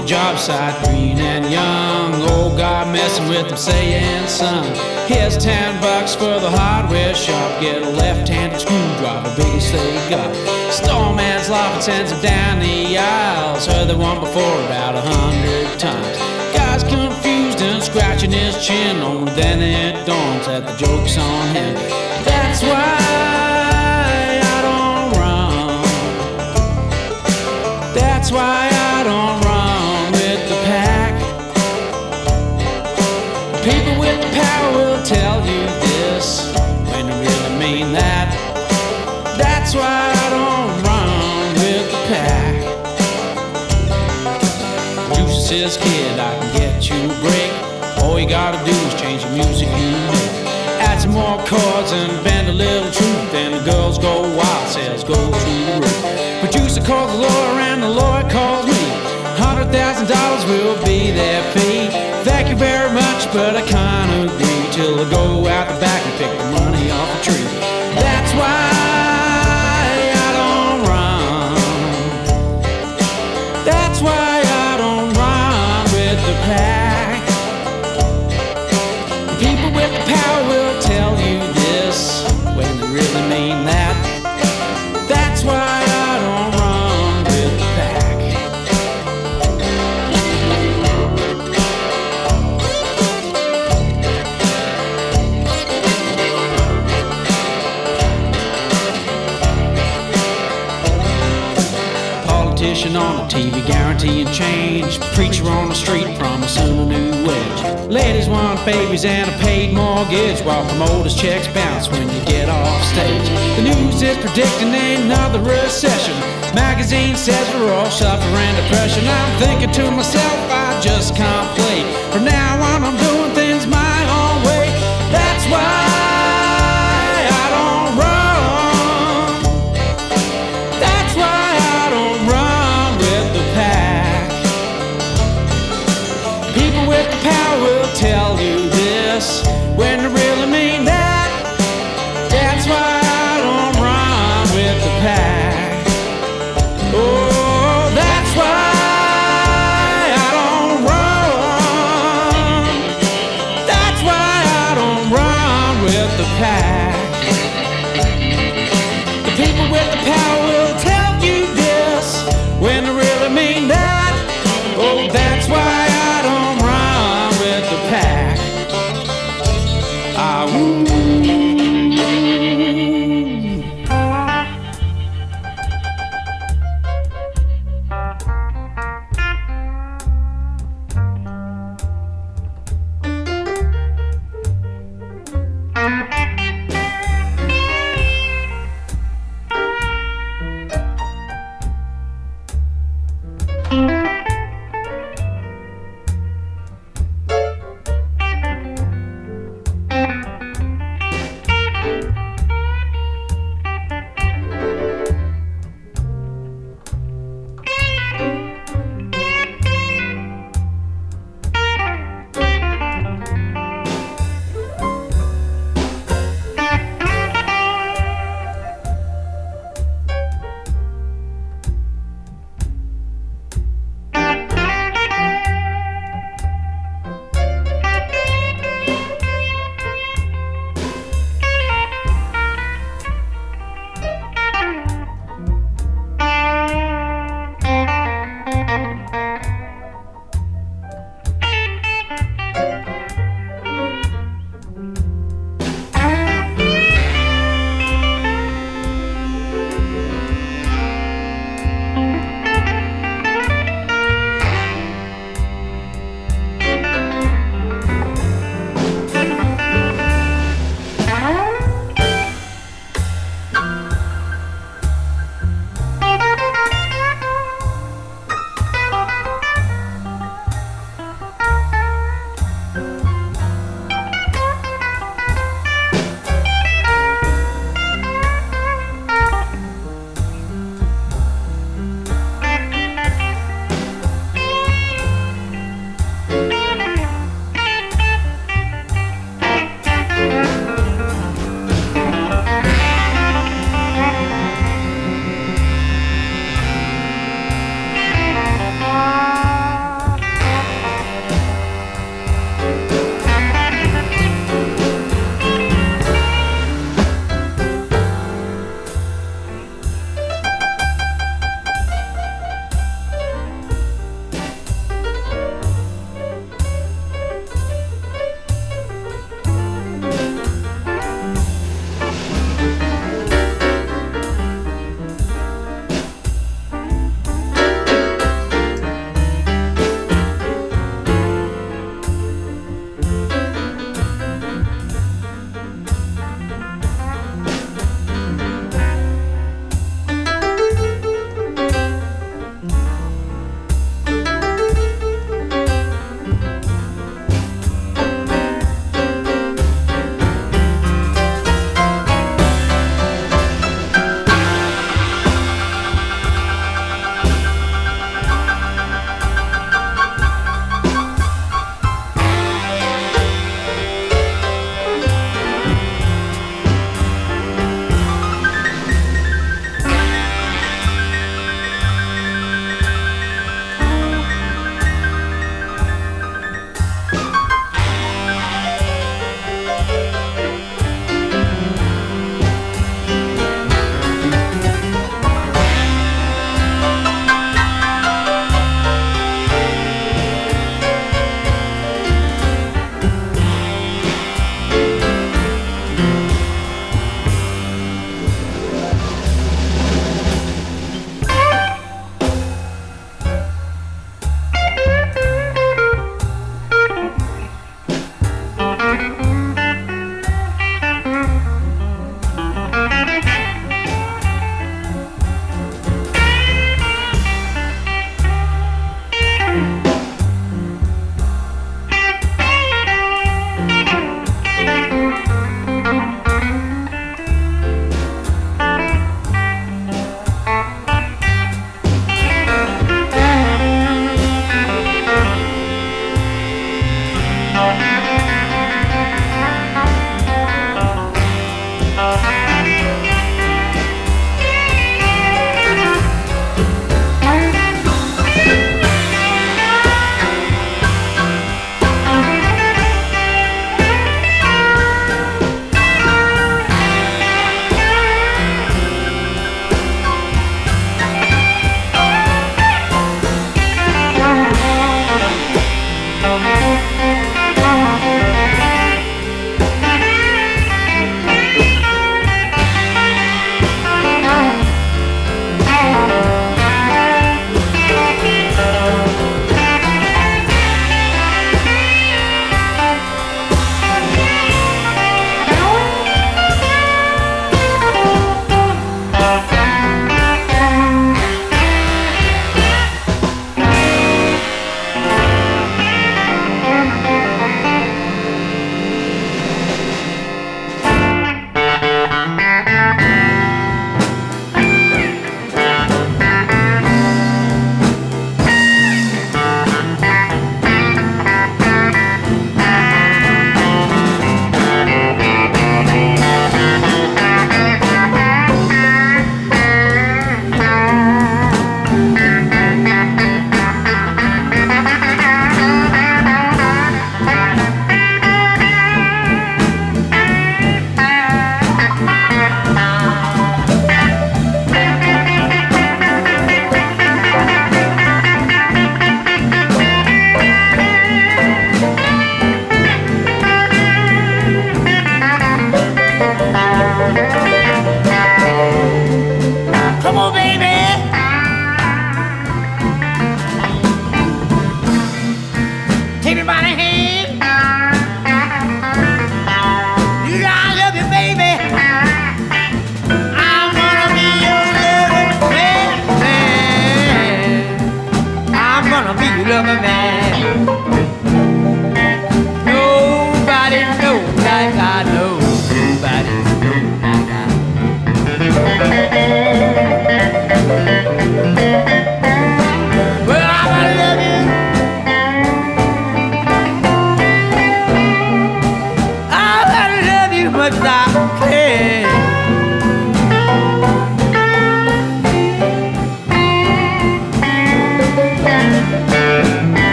The job site, green and young. Old guy messing with him, saying, son, here's ten bucks for the hardware shop. Get a left-handed screwdriver, biggest they got. Storeman's laughing, sends him down the aisles. Heard the one before about a hundred times. Guy's confused and scratching his chin. Only then it dawns that the joke's on him. That's why chords and bend a little truth, and the girls go wild, sales go through the roof. Producer calls the lawyer, and the lawyer calls me. Hundred thousand dollars will be their fee. Thank you very much, but I can't agree till I go out the back and pick the money off a tree. That's why I don't run. That's why I don't run with the pack. Ladies want babies and a paid mortgage while promoters checks bounce when you get off stage. The news is predicting another recession. Magazine says we're all suffering depression. I'm thinking to myself, I just can't play. From now on, I'm doing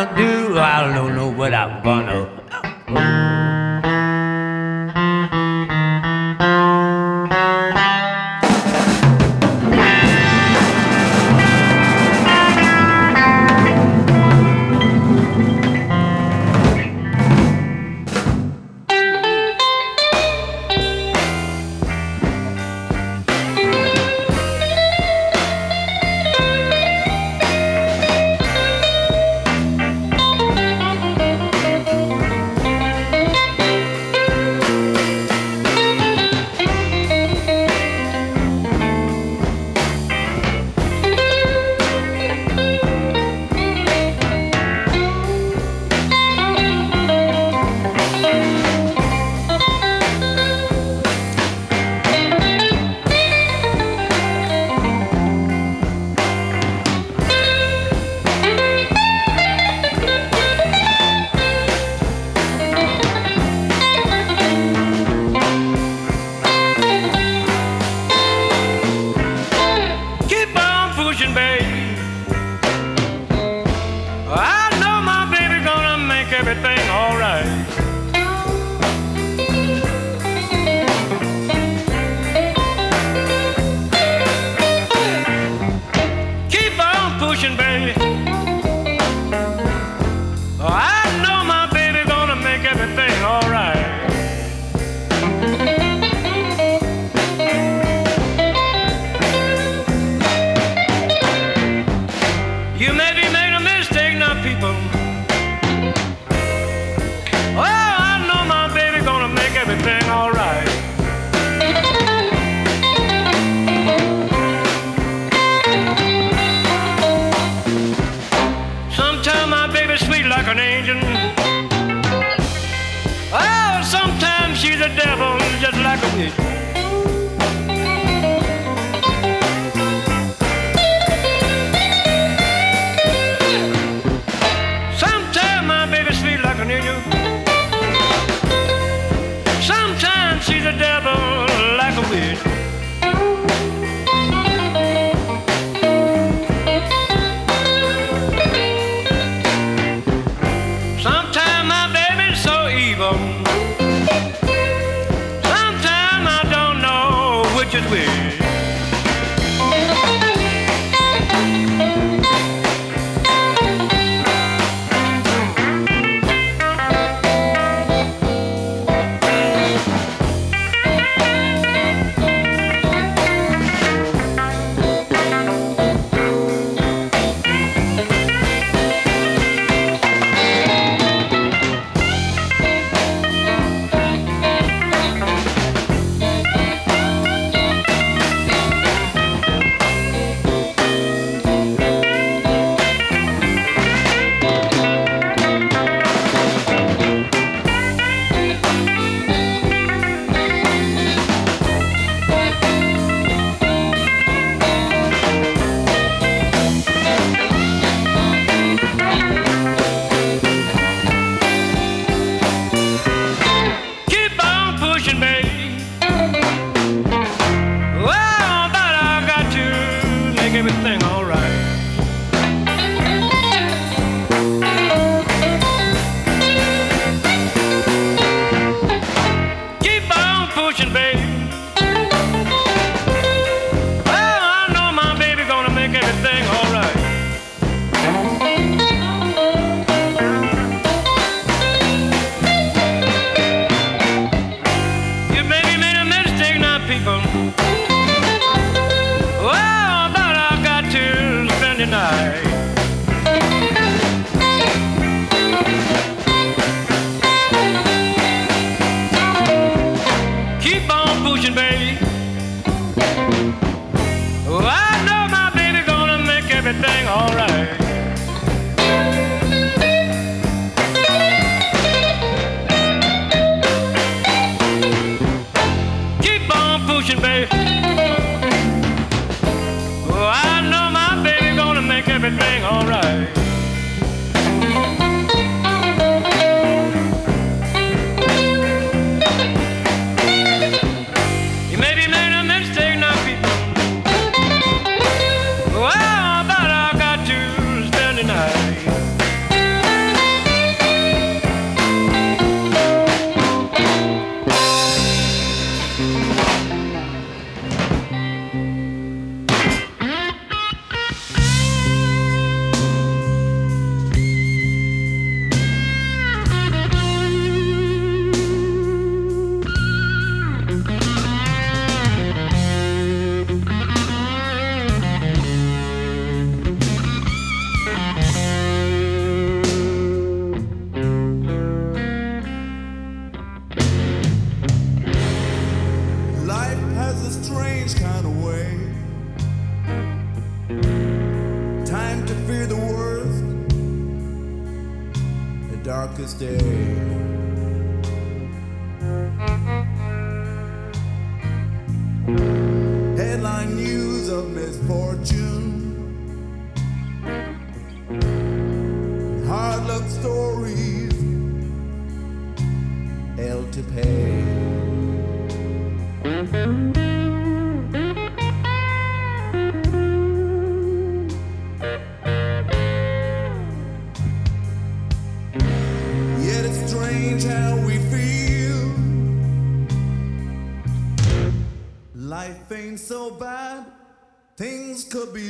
I'm do. So bad, things could be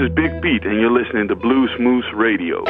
is Big Pete, and you're listening to Blues Moose Radio.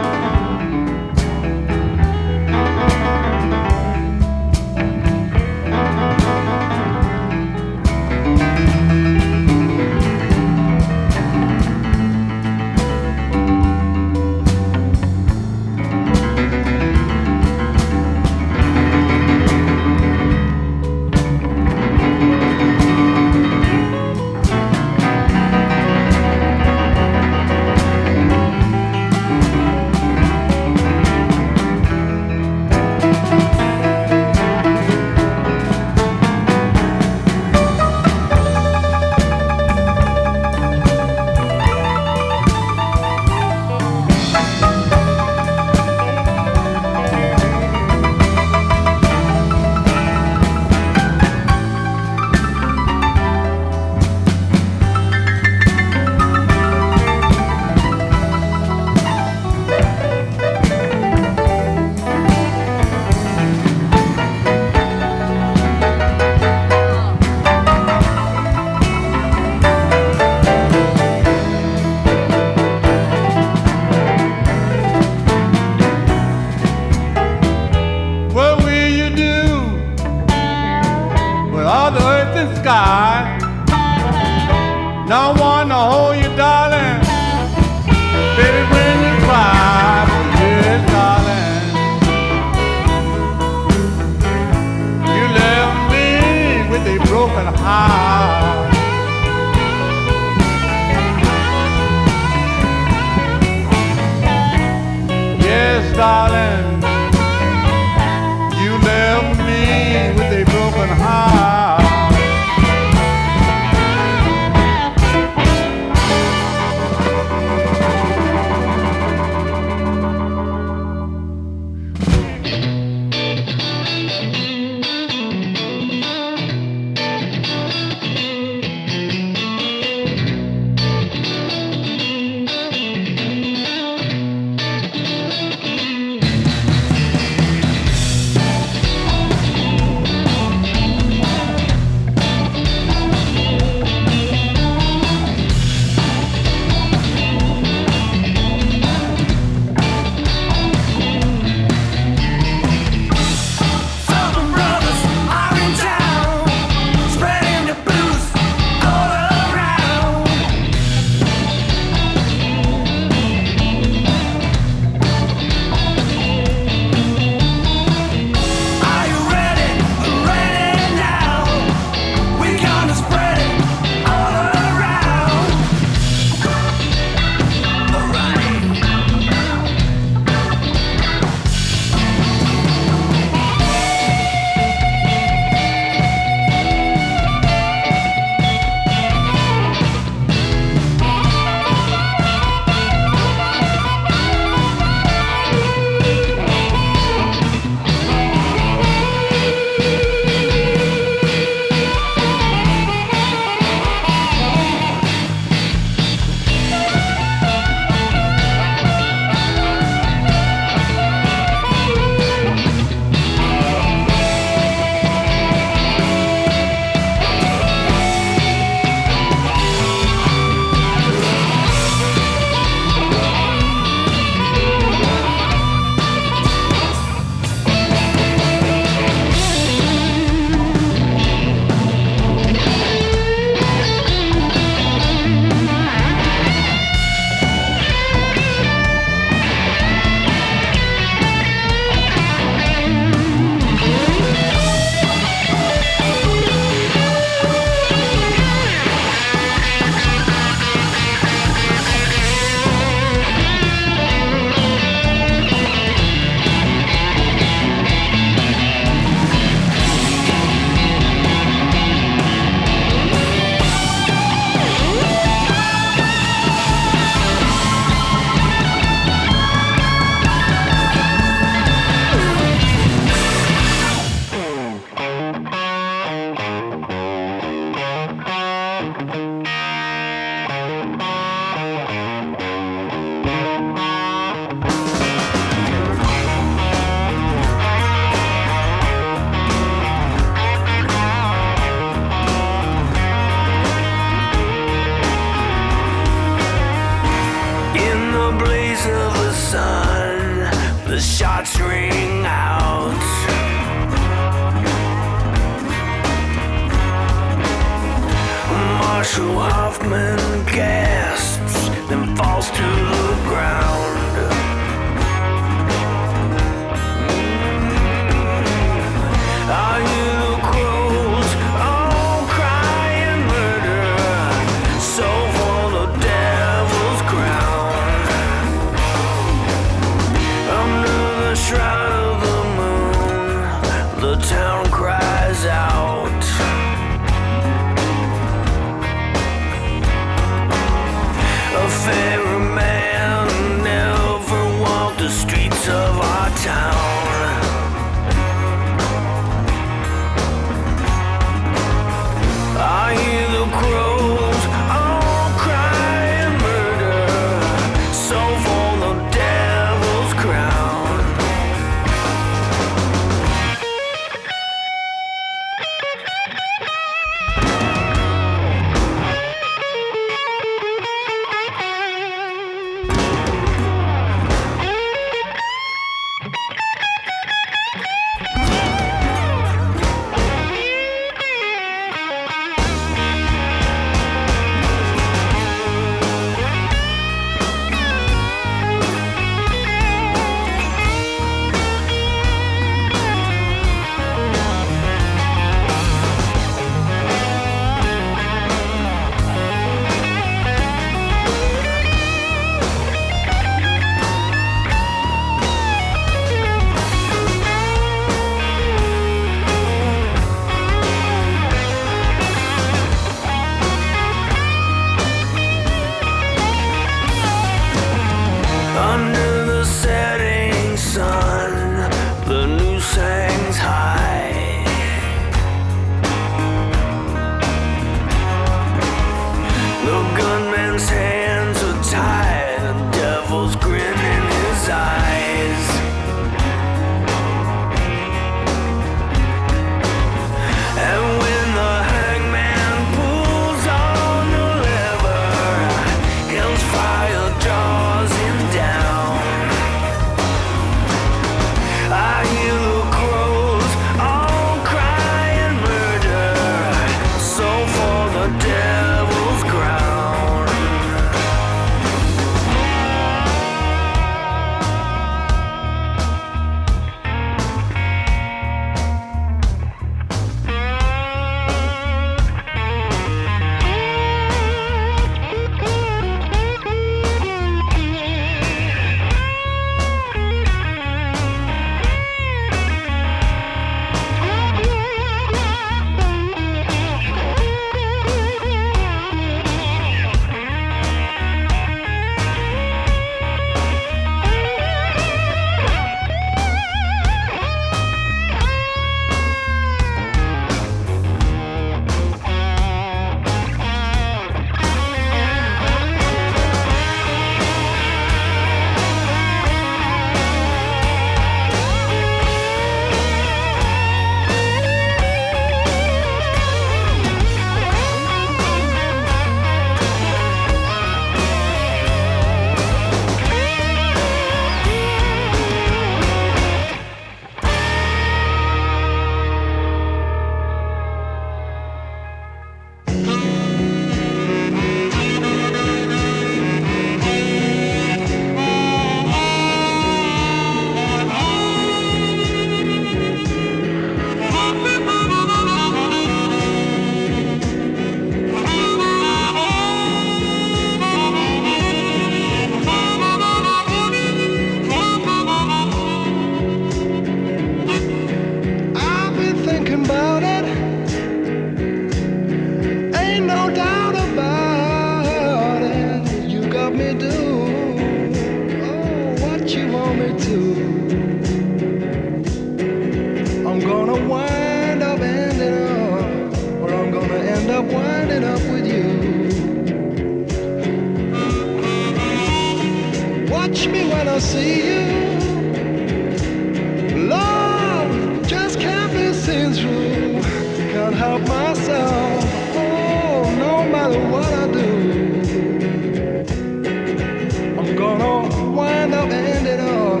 Wind up ending it or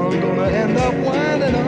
I'm gonna end up winding up